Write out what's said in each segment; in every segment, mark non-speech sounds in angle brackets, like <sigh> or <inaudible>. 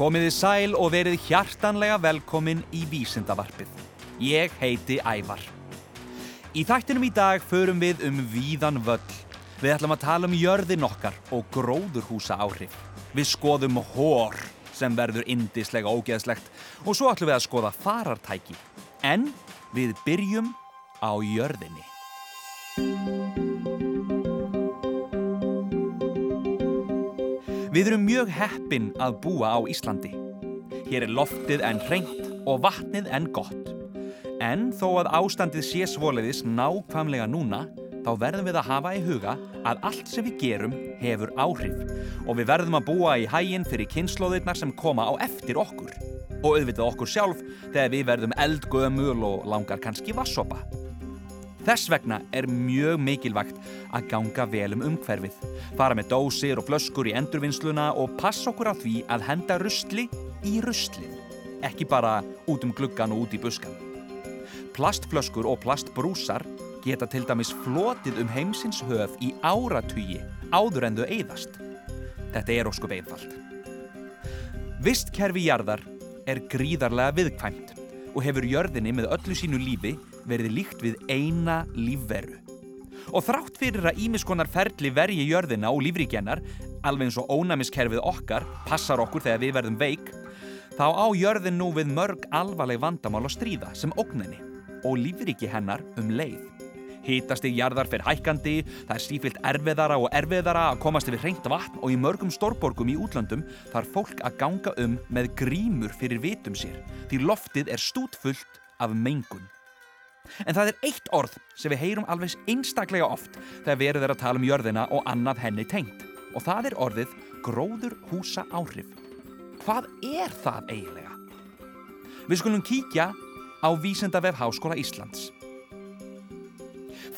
Komiði sæl og verið hjartanlega velkomin í Vísindavarpið. Ég heiti Ævar. Í þættinum í dag förum við um víðan völl. Við ætlum að tala um jörðin okkar og gróðurhúsa áhrif. Við skoðum hór sem verður indislega ógeðslegt og svo ætlum við að skoða farartæki. En við byrjum á jörðinni. Við erum mjög heppin að búa á Íslandi. Hér er loftið en hreint og vatnið en gott. En þó að ástandið sé svoliðis nákvæmlega núna, þá verðum við að hafa í huga að allt sem við gerum hefur áhrif og við verðum að búa í hæginn fyrir kynnslóðirnar sem koma á eftir okkur og auðvitað okkur sjálf þegar við verðum eldgömul og langar kannski vassopa. Þess vegna er mjög mikilvægt að ganga vel um umhverfið, fara með dósir og flöskur í endurvinnsluna og passa okkur á því að henda rustli í rustlið, ekki bara út um gluggan og út í buskan. Plastflöskur og plastbrúsar geta til dæmis flotið um heimsins höf í áratugi áður en þau eigðast. Þetta er óskup einfalt. Vistkerfi jarðar er gríðarlega viðkvæmt og hefur jörðinni með öllu sínu lífi verið líkt við eina lífveru. Og þrátt fyrir að ímiskonar ferli vergi jörðina og lífríkjennar, alveg eins og ónæmiskerfið okkar, passar okkur þegar við verðum veik, þá á jörðin nú við mörg alvarleg vandamál að stríða sem ógninni og lífríki hennar um leið. Hítasti jarðar fyrir hækkandi, það er sífilt erfiðara og erfiðara að komast yfir hreint vatn og í mörgum stórborgum í útlandum þarf fólk að ganga um með grímur fyrir vitum sér því loftið er stútfullt af mengun. En það er eitt orð sem við heyrum alveg einstaklega oft þegar við erum að tala um jörðina og annað henni tengt og það er orðið gróður húsa áhrif. Hvað er það eiginlega? Við skulum kíkja á Vísendavef Háskóla Íslands.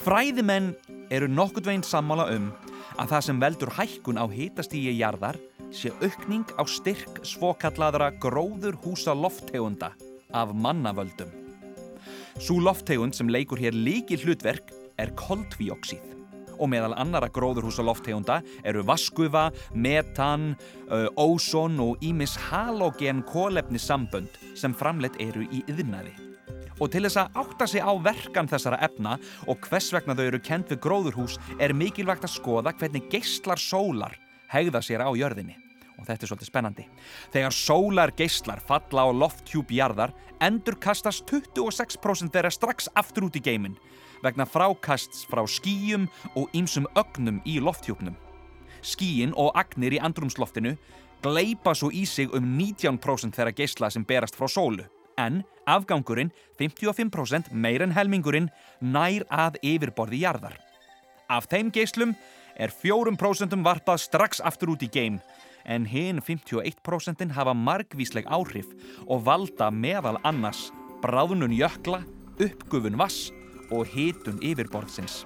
Fræðimenn eru nokkurt veginn sammála um að það sem veldur hækkun á hitastígi jarðar sé aukning á styrk svokallaðra gróður húsa loftegunda af mannavöldum. Svo lofttegund sem leikur hér líki hlutverk er koldvíoksíð og meðal annara gróðurhúsa lofttegunda eru vaskufa, metan, óson og ímis halógen kólefni sambönd sem framleitt eru í yðnaði. Og til þess að átta sig á verkan þessara efna og hvers vegna þau eru kent við gróðurhús er mikilvægt að skoða hvernig geistlar sólar hegða sér á jörðinni. Og þetta er svolítið spennandi. Þegar sólar geistlar falla á lofthjúp jarðar endur kastast 26% þeirra strax aftur út í geiminn vegna frákasts frá skýjum og ýmsum ögnum í lofthjúpnum. Skýin og agnir í andrumsloftinu gleipa svo í sig um 19% þeirra geistla sem berast frá sólu en afgangurinn 55% meir en helmingurinn nær að yfirborði jarðar. Af þeim geislum er 4% varpað strax aftur út í geim en hinn 51% hafa margvísleg áhrif og valda meðal annars bráðunun jökla, uppgufun vass og hitun yfirborðsins.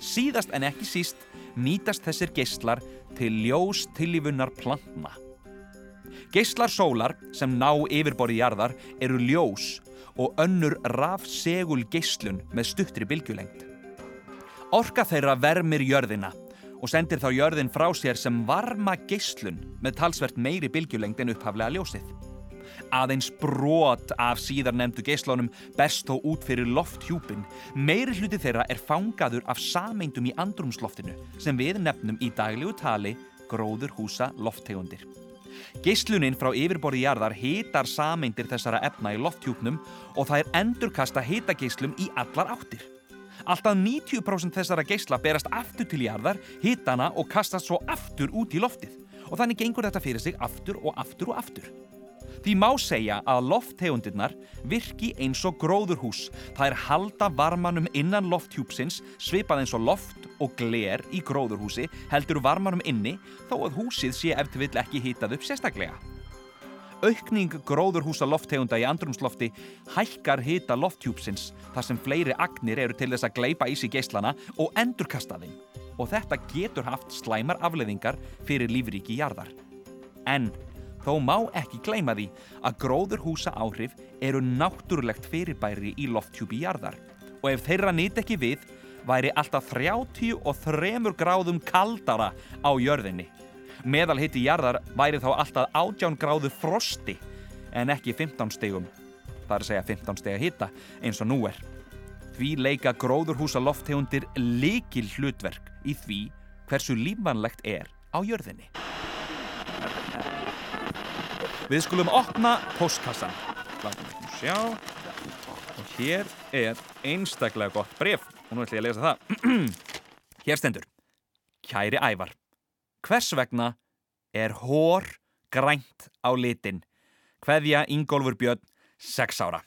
Síðast en ekki síst nýtast þessir geyslar til ljós tillífunnar plantna. Geyslar sólar sem ná yfirborði jarðar eru ljós og önnur rafsegul geyslun með stuttri bylgjulengt. Orka þeirra vermir jörðina og sendir þá jörðin frá sér sem varma geyslun með talsvert meiri bylgjulengt en upphaflega ljósið. Aðeins brot af síðar nefndu geyslunum best þó út fyrir lofthjúpin. Meiri hluti þeirra er fangaður af sameindum í andrumsloftinu sem við nefnum í daglegu tali gróður húsa lofttegundir. Geyslunin frá yfirborði jarðar hitar sameindir þessara efna í lofthjúpnum og það er endurkasta hitageyslum í allar áttir. Alltaf 90% þessara geysla berast aftur til jarðar, hitana og kastast svo aftur út í loftið og þannig gengur þetta fyrir sig aftur og aftur og aftur. Því má segja að lofttegundirnar virki eins og gróðurhús. Það er halda varmanum innan lofthjúpsins svipað eins og loft og gler í gróðurhúsi heldur varmanum inni þó að húsið sé eftir vill ekki hitað upp sérstaklega. Aukning gróðurhúsa lofttegunda í andrumslofti hækkar hita lofthjúpsins þar sem fleiri agnir eru til þess að gleipa í sig geislana og endurkasta þeim og þetta getur haft slæmar afleðingar fyrir lífríki jarðar. En þó má ekki gleyma því að gróðurhúsa áhrif eru náttúrulegt fyrirbæri í lofthjúpi jarðar og ef þeirra nýtt ekki við væri alltaf 33 gráðum kaldara á jörðinni. Meðal hitti jarðar væri þá alltaf 18 gráðu frosti en ekki 15 stegum. Það er að segja 15 steg að hitta eins og nú er. Því leika gróðurhúsa lofttegundir likil hlutverk í því hversu lífvanlegt er á jörðinni. Við skulum opna postkassan. Látum við sjá. Og hér er einstaklega gott bref. Og nú ætlum ég að lesa það. <clears throat> hér stendur. Kæri ævar. Hvers vegna er hór grænt á litin? Hveðja Ingólfur Björn, 6 ára.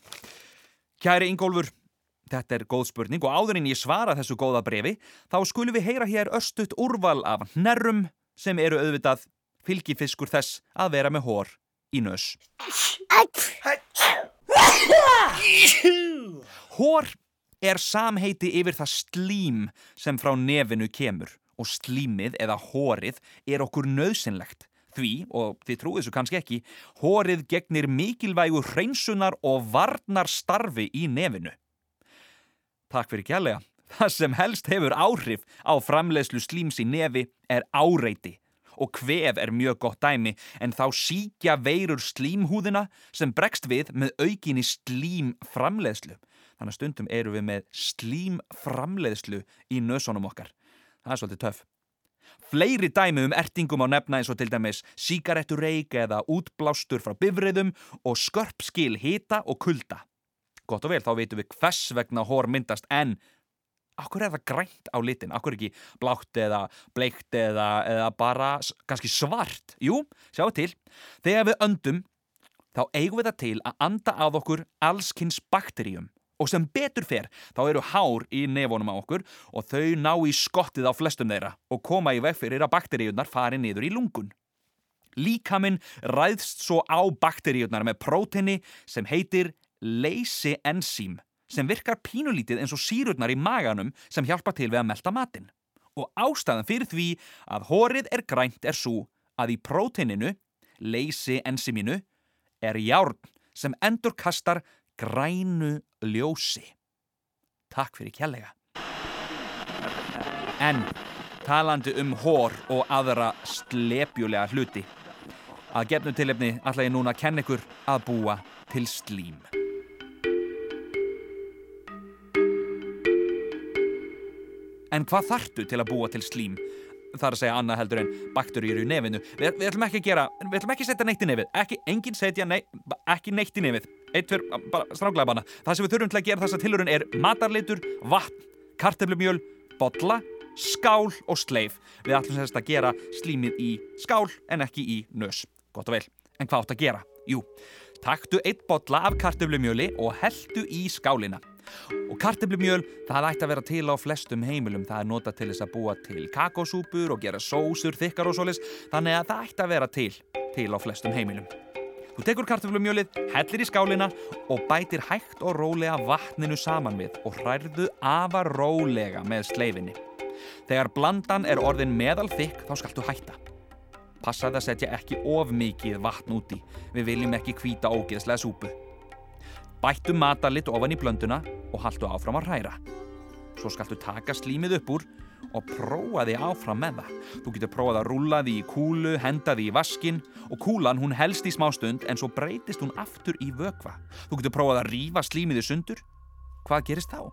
Kæri Ingólfur, þetta er góð spurning og áður en ég svara þessu góða brefi, þá skulum við heyra hér östut úrval af nærrum sem eru auðvitað fylgifiskur þess að vera með hór í nös. Hór er samheiti yfir það slím sem frá nefinu kemur og slímið eða hórið er okkur nöðsynlegt. Því, og þið trúið þessu kannski ekki, hórið gegnir mikilvægu hreinsunar og varnar starfi í nefinu. Takk fyrir kjærlega. Það sem helst hefur áhrif á framleiðslu slíms í nefi er áreiti og kvef er mjög gott dæmi en þá síkja veirur slímhúðina sem bregst við með aukinni slímframleiðslu. Þannig að stundum eru við með slímframleiðslu í nösunum okkar. Það er svolítið töf. Fleiri dæmi um ertingum á nefna eins og til dæmis síkarettureik eða útblástur frá bifriðum og skörpskil hita og kulda. Gott og vel, þá veitum við hvers vegna hór myndast en Akkur er það grænt á litin? Akkur ekki blátt eða bleikt eða, eða bara kannski svart? Jú, sjáu til. Þegar við öndum, þá eigum við það til að anda að okkur allskynns bakteríum. Og sem betur fer, þá eru hár í nefonum á okkur og þau ná í skottið á flestum þeirra og koma í veg fyrir að bakteríunar fari niður í lungun. Líkaminn ræðst svo á bakteríunar með próteni sem heitir leysi enzím sem virkar pínulítið eins og sírurnar í maganum sem hjálpa til við að melda matinn. Og ástæðan fyrir því að hórið er grænt er svo að í próteininu, leysi enziminu, er járn sem endur kastar grænu ljósi. Takk fyrir kjallega. En talandi um hór og aðra slepjulega hluti. Að gefnu tilefni ætla ég núna að kenna ykkur að búa til slím. En hvað þartu til að búa til slím? Það er að segja annað heldur en bakterjur í nefinu. Vi, við ætlum ekki að gera, við ætlum ekki að setja neitt í nefið. Ekki, enginn setja nei, ekki neitt í nefið. Eitt fyrir, bara stránglega bana. Það sem við þurfum til að gera þessa tilurinn er matarleitur, vatn, karteflumjöl, botla, skál og sleif. Við ætlum sérst að gera slímið í skál en ekki í nös. Gott og vel. En hvað átt að gera? Jú, taktu eitt botla af karteflumjöli og heldu í skálina. Og karteblumjöl, það ætti að vera til á flestum heimilum. Það er nota til þess að búa til kakósúpur og gera sósur, þykkar og solis. Þannig að það ætti að vera til, til á flestum heimilum. Þú tekur karteblumjölið, hellir í skálina og bætir hægt og rólega vatninu saman við og hræðu afar rólega með sleifinni. Þegar blandan er orðin meðal þykk þá skaltu hætta. Passaði að setja ekki of mikið vatn úti. Við viljum ekki kvíta ógeðslega súpu. Bættu matalit ofan í blönduna og haldu áfram að hræra. Svo skaltu taka slímið upp úr og prófa því áfram með það. Þú getur prófað að rúla því í kúlu, henda því í vaskin og kúlan hún helst í smá stund en svo breytist hún aftur í vökva. Þú getur prófað að rýfa slímið í sundur. Hvað gerist þá?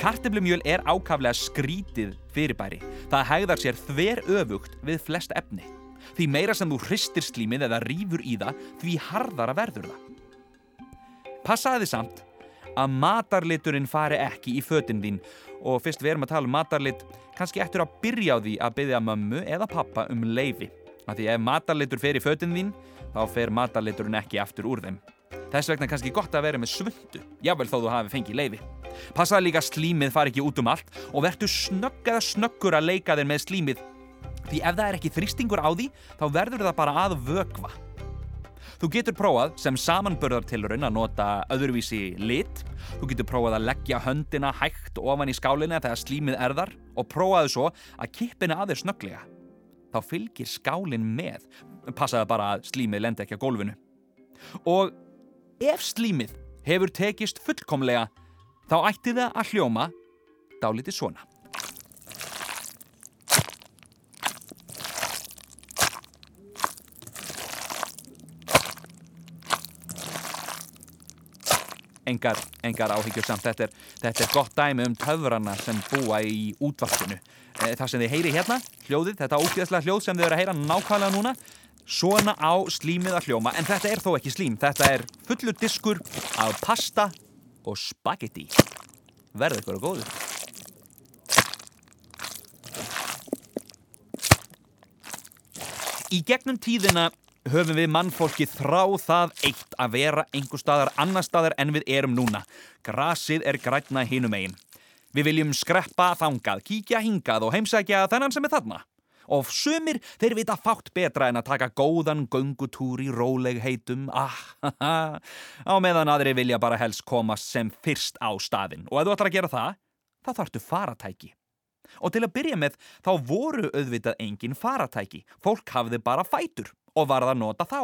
Karteblumjöl er ákaflega skrítið fyrirbæri. Það hegðar sér þver öfugt við flest efni. Því meira sem þú hristir slímið eða rýfur í það, því harðara verður það. Passaði samt að matarliturinn fari ekki í fötinn þín. Og fyrst við erum að tala um matarlit kannski eftir að byrja á því að byggja mömmu eða pappa um leifi af því ef matarlitur fer í fötinn þín þá fer matarliturinn ekki aftur úr þeim. Þess vegna kannski gott að vera með svundu jável þó þú hafi fengið leifi Passaði líka að slímið fari ekki út um allt og verður snögg eða snöggur að leika þér með slímið. Því ef það er ekki þrýstingur á því þá verður það bara að vögva Þú getur prófað sem samanbörðartilurinn að nota öðruvísi lit. Þú getur prófað að leggja höndina hægt ofan í skálinni þegar slímið erðar og prófaðu svo að kippina aðeins snögglega. Þá fylgir skálinn með. Passaðu bara að slímið lendi ekki á gólfinu. Og ef slímið hefur tekist fullkomlega þá ætti það að hljóma dálítið svona. Engar, engar áhyggjur samt. Þetta er, þetta er gott dæmi um töfrana sem búa í útvarpinu. Eh, það sem þið heyri hérna, hljóðið, þetta ógeðslega hljóð sem þið eru að heyra nákvæmlega núna, svona á slímið að hljóma. En þetta er þó ekki slím, þetta er fullur diskur af pasta og spagetti. Verður ykkur að góðu. Í gegnum tíðina höfum við mannfólki þrá það eitt að vera einhver staðar annar staðar en við erum núna. Grasið er grætna hinum einn. Við viljum skreppa þangað, kíkja hingað og heimsækja þennan sem er þarna. Og sumir þeir vita fátt betra en að taka góðan göngutúr í róleg heitum. Ah, ha, ha. Á meðan aðri vilja bara helst komast sem fyrst á staðin. Og ef þú ætlar að gera það, þá þarftu faratæki. Og til að byrja með þá voru auðvitað engin faratæki. Fólk hafði bara fætur og varð að nota þá.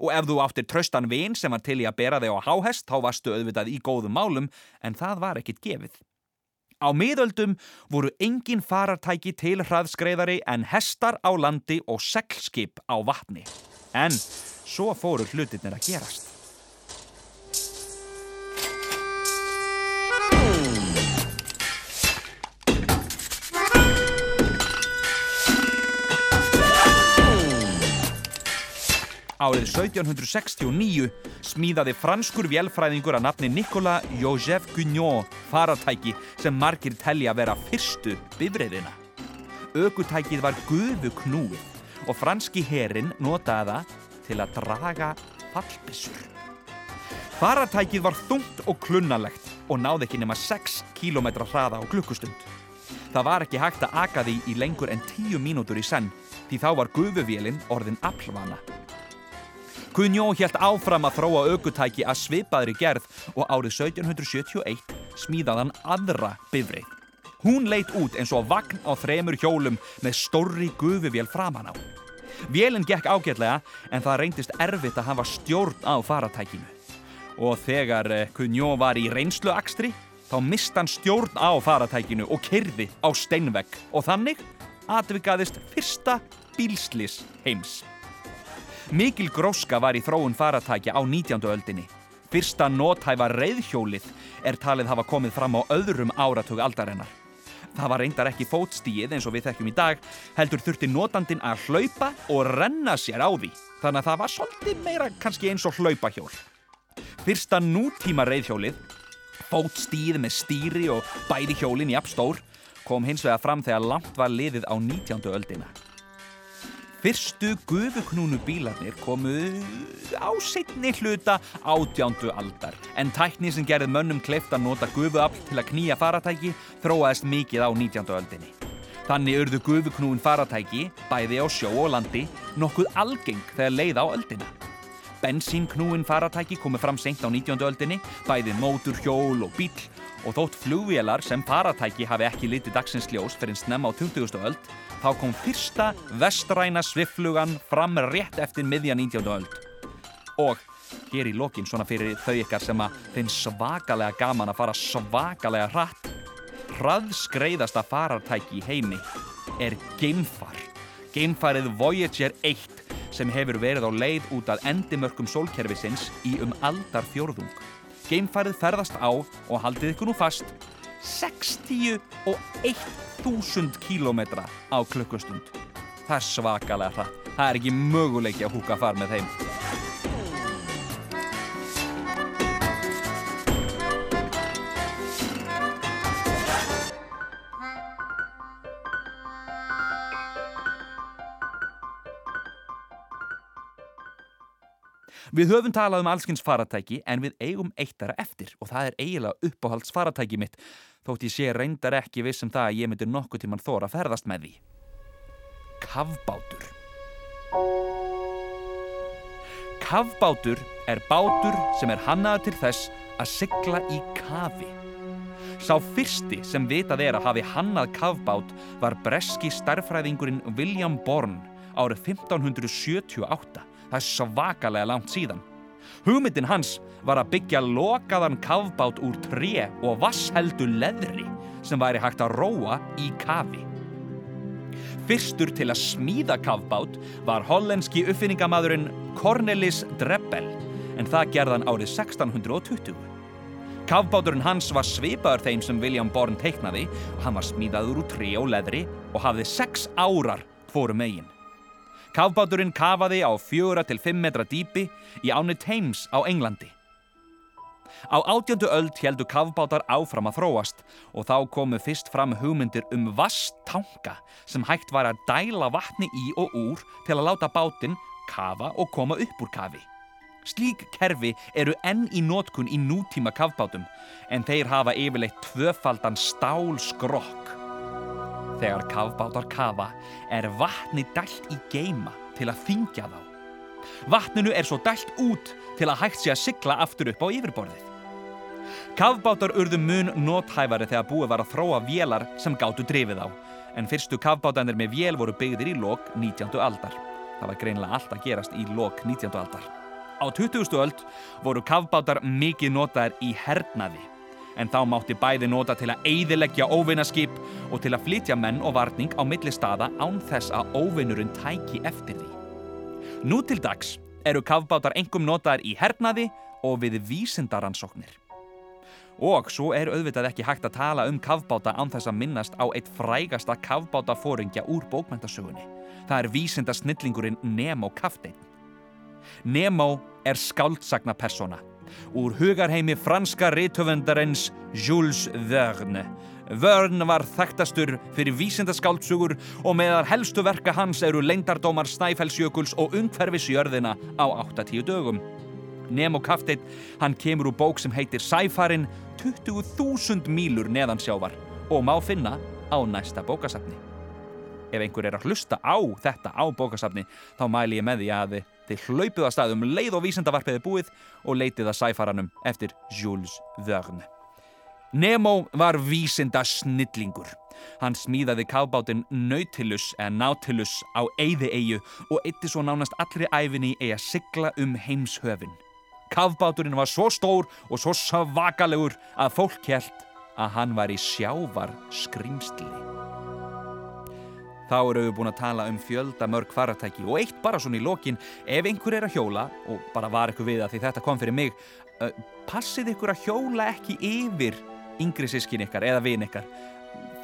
Og ef þú áttir tröstan vin sem var til í að bera þig á háhest þá varstu auðvitað í góðum málum en það var ekkit gefið. Á miðöldum voru engin farartæki til hraðskreiðari en hestar á landi og seglskip á vatni. En svo fóru hlutirnir að gerast. Árið 1769 smíðaði franskur vélfræðingur að nafni Nicolas Joseph Guignot faratæki sem margir telli að vera fyrstu bifriðina. Ökutækið var gufu knúið og franski herin notaði það til að draga fallbissur. Faratækið var þungt og klunnalegt og náði ekki nema 6 km hraða á klukkustund. Það var ekki hægt að aka því í lengur en 10 mínútur í senn því þá var gufuvélinn orðin aflvana. Guðnjó helt áfram að þróa aukutæki að svipaðri gerð og árið 1771 smíðaðan aðra bifrið. Hún leitt út eins og vagn á þremur hjólum með stórri guðuvél framan á. Vélinn gekk ágætlega en það reyndist erfitt að hafa stjórn á faratækinu. Og þegar Guðnjó var í reynsluakstri þá mist hann stjórn á faratækinu og kyrði á steinvegg og þannig atvikaðist fyrsta bílslis heims. Mikil gróska var í þróun faratækja á 19. öldinni. Fyrsta nótæfa reyðhjólið er talið hafa komið fram á öðrum áratug aldarinnar. Það var reyndar ekki fótstíið eins og við þekkjum í dag, heldur þurfti nótandin að hlaupa og renna sér á því. Þannig að það var svolítið meira kannski eins og hlaupahjól. Fyrsta nútíma reyðhjólið, fótstíið með stýri og bæði hjólinn í appstór, kom hins vega fram þegar langt var liðið á 19. öldina. Fyrstu gufuknúnu bílarnir komu á setni hluta átjándu aldar en tækni sem gerði mönnum kleift að nota gufuafl til að knýja faratæki þróaðist mikið á 19. öldinni. Þannig urðu gufuknúin faratæki, bæði á sjó og landi, nokkuð algeng þegar leið á öldina. Bensínknúin faratæki komu fram seint á 19. öldinni, bæði mótur, hjól og bíl og þótt flugvélar sem faratæki hafi ekki litið dagsins ljós fyrir snemma á 20. öld, þá kom fyrsta vestræna svifflugan fram rétt eftir miðja 19. öld. Og hér í lokin svona fyrir þau ykkar sem að þeim svakalega gaman að fara svakalega hratt, hraðskreiðasta farartæki í heimi er geimfar. Geimfarið Voyager 1 sem hefur verið á leið út að endimörkum sólkerfisins í um aldar fjórðung. Geimfarið ferðast á og haldið ykkur nú fast 60 og 1000 kílometra á klukkustund. Það er svakalega hratt. Það er ekki möguleiki að húka far með þeim. Við höfum talað um allskins faratæki en við eigum eittara eftir og það er eiginlega uppáhalds faratæki mitt þótt ég sé reyndar ekki vissum það að ég myndir nokkuð tíman þóra að ferðast með því. Kavbátur Kavbátur er bátur sem er hannaður til þess að sigla í kafi. Sá fyrsti sem vitað er að hafi hannað kavbát var breski starfræðingurinn William Bourne árið 1578 Það er svakalega langt síðan. Hugmyndin hans var að byggja lokaðan kavbát úr tré og vassheldu leðri sem væri hægt að róa í kafi. Fyrstur til að smíða kavbát var hollenski uppfinningamadurinn Cornelis Drebbel en það gerðan árið 1620. Kafbáturinn hans var svipaður þeim sem William Bourne teiknaði og hann var smíðaður úr trí og leðri og hafði sex árar hvoru megin. Kafbáturinn kafaði á fjöra til fimm metra dýpi í áni Thames á Englandi. Á átjöndu öld heldu kafbátar áfram að þróast og þá komu fyrst fram hugmyndir um vasstanka sem hægt var að dæla vatni í og úr til að láta bátinn kafa og koma upp úr kafi. Slík kerfi eru enn í nótkun í nútíma kafbátum en þeir hafa yfirleitt tvöfaldan stálskrokk. Þegar kafbátar kafa er vatni dælt í geima til að þingja þá. Vatninu er svo dælt út til að hægt sé að sigla aftur upp á yfirborðið. Kafbátar urðu mun nóthæfari þegar búið var að þróa vélar sem gáttu drifið á, en fyrstu kafbátanir með vél voru byggðir í lok 19. aldar. Það var greinlega allt að gerast í lok 19. aldar. Á 20. öld voru kafbátar mikið notaðir í hernaði, en þá mátti bæði nota til að eidilegja óvinnaskip og til að flytja menn og varning á milli staða án þess að óvinnurinn tæki eftir því. Nú til dags eru kafbátar engum notaðir í hernaði og við vísindaransóknir. Og svo er auðvitað ekki hægt að tala um kafbáta án þess að minnast á eitt frægasta kafbátafóringja úr bókmæntasögunni. Það er vísinda snillingurinn Nemo Kaftein. Nemo er skáldsagna persona. Úr hugarheimi franska rithöfundarins Jules Verne. Verne var þekktastur fyrir vísindaskáldsögur og meðar helstu verka hans eru leindardómar Snæfellsjökuls og ungferfisjörðina á 8-10 dögum. Nemo Kaftein, hann kemur úr bók sem heitir Sæfarin 20.000 mílur neðan sjávar og má finna á næsta bókasafni. Ef einhver er að hlusta á þetta á bókasafni þá mæli ég með því að þið hlaupið að staðum leið og vísendavarpiði búið og leitið að sæfaranum eftir Jules Verne. Nemo var vísinda snillingur. Hann smíðaði kábátinn Nautilus eða Nautilus á Eyði-eyju og eitti svo nánast allri æfinni í að sigla um heimshöfin. Kafbáturinn var svo stór og svo svakalegur að fólk held að hann var í sjávar skrimsli. Þá eru við búin að tala um fjölda mörg faratæki og eitt bara svona í lokin ef einhver er að hjóla og bara var eitthvað við að því þetta kom fyrir mig uh, passið ykkur að hjóla ekki yfir yngri sískin ykkar eða vin ykkar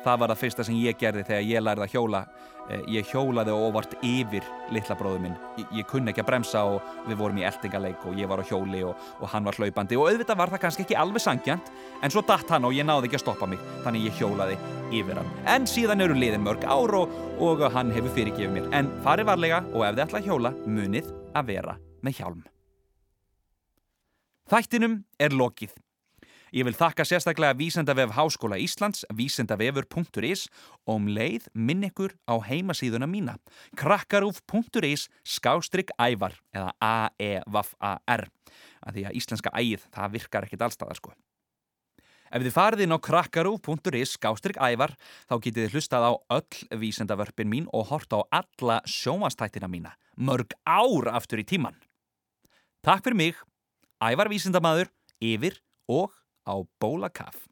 það var það fyrsta sem ég gerði þegar ég lærði að hjóla. Eh, ég hjólaði óvart yfir litla bróðu minn. Ég, ég kunni ekki að bremsa og við vorum í eldingaleik og ég var á hjóli og, og hann var hlaupandi. Og auðvitað var það kannski ekki alveg sangjant en svo datt hann og ég náði ekki að stoppa mig. Þannig ég hjólaði yfir hann. En síðan eru liðin mörg ár og, og hann hefur fyrirgefið mér. En farið varlega og ef þið ætla að hjóla munið að vera með hjálm. Þættinum er lokið Ég vil þakka sérstaklega Vísendavef Háskóla Íslands, vísendavefur.is og um leið minn ykkur á heimasíðuna mína, krakkarúf.is skástrygg ævar eða A-E-V-A-R að því að íslenska ægið það virkar ekkit allstaðar sko. Ef þið farið inn á krakkarúf.is skástrygg ævar þá getið þið hlustað á öll vísendavörpin mín og hort á alla sjómanstættina mína, mörg ár aftur í tíman. Takk fyrir mig, ævar vísendamadur, yfir og á Bólakaf.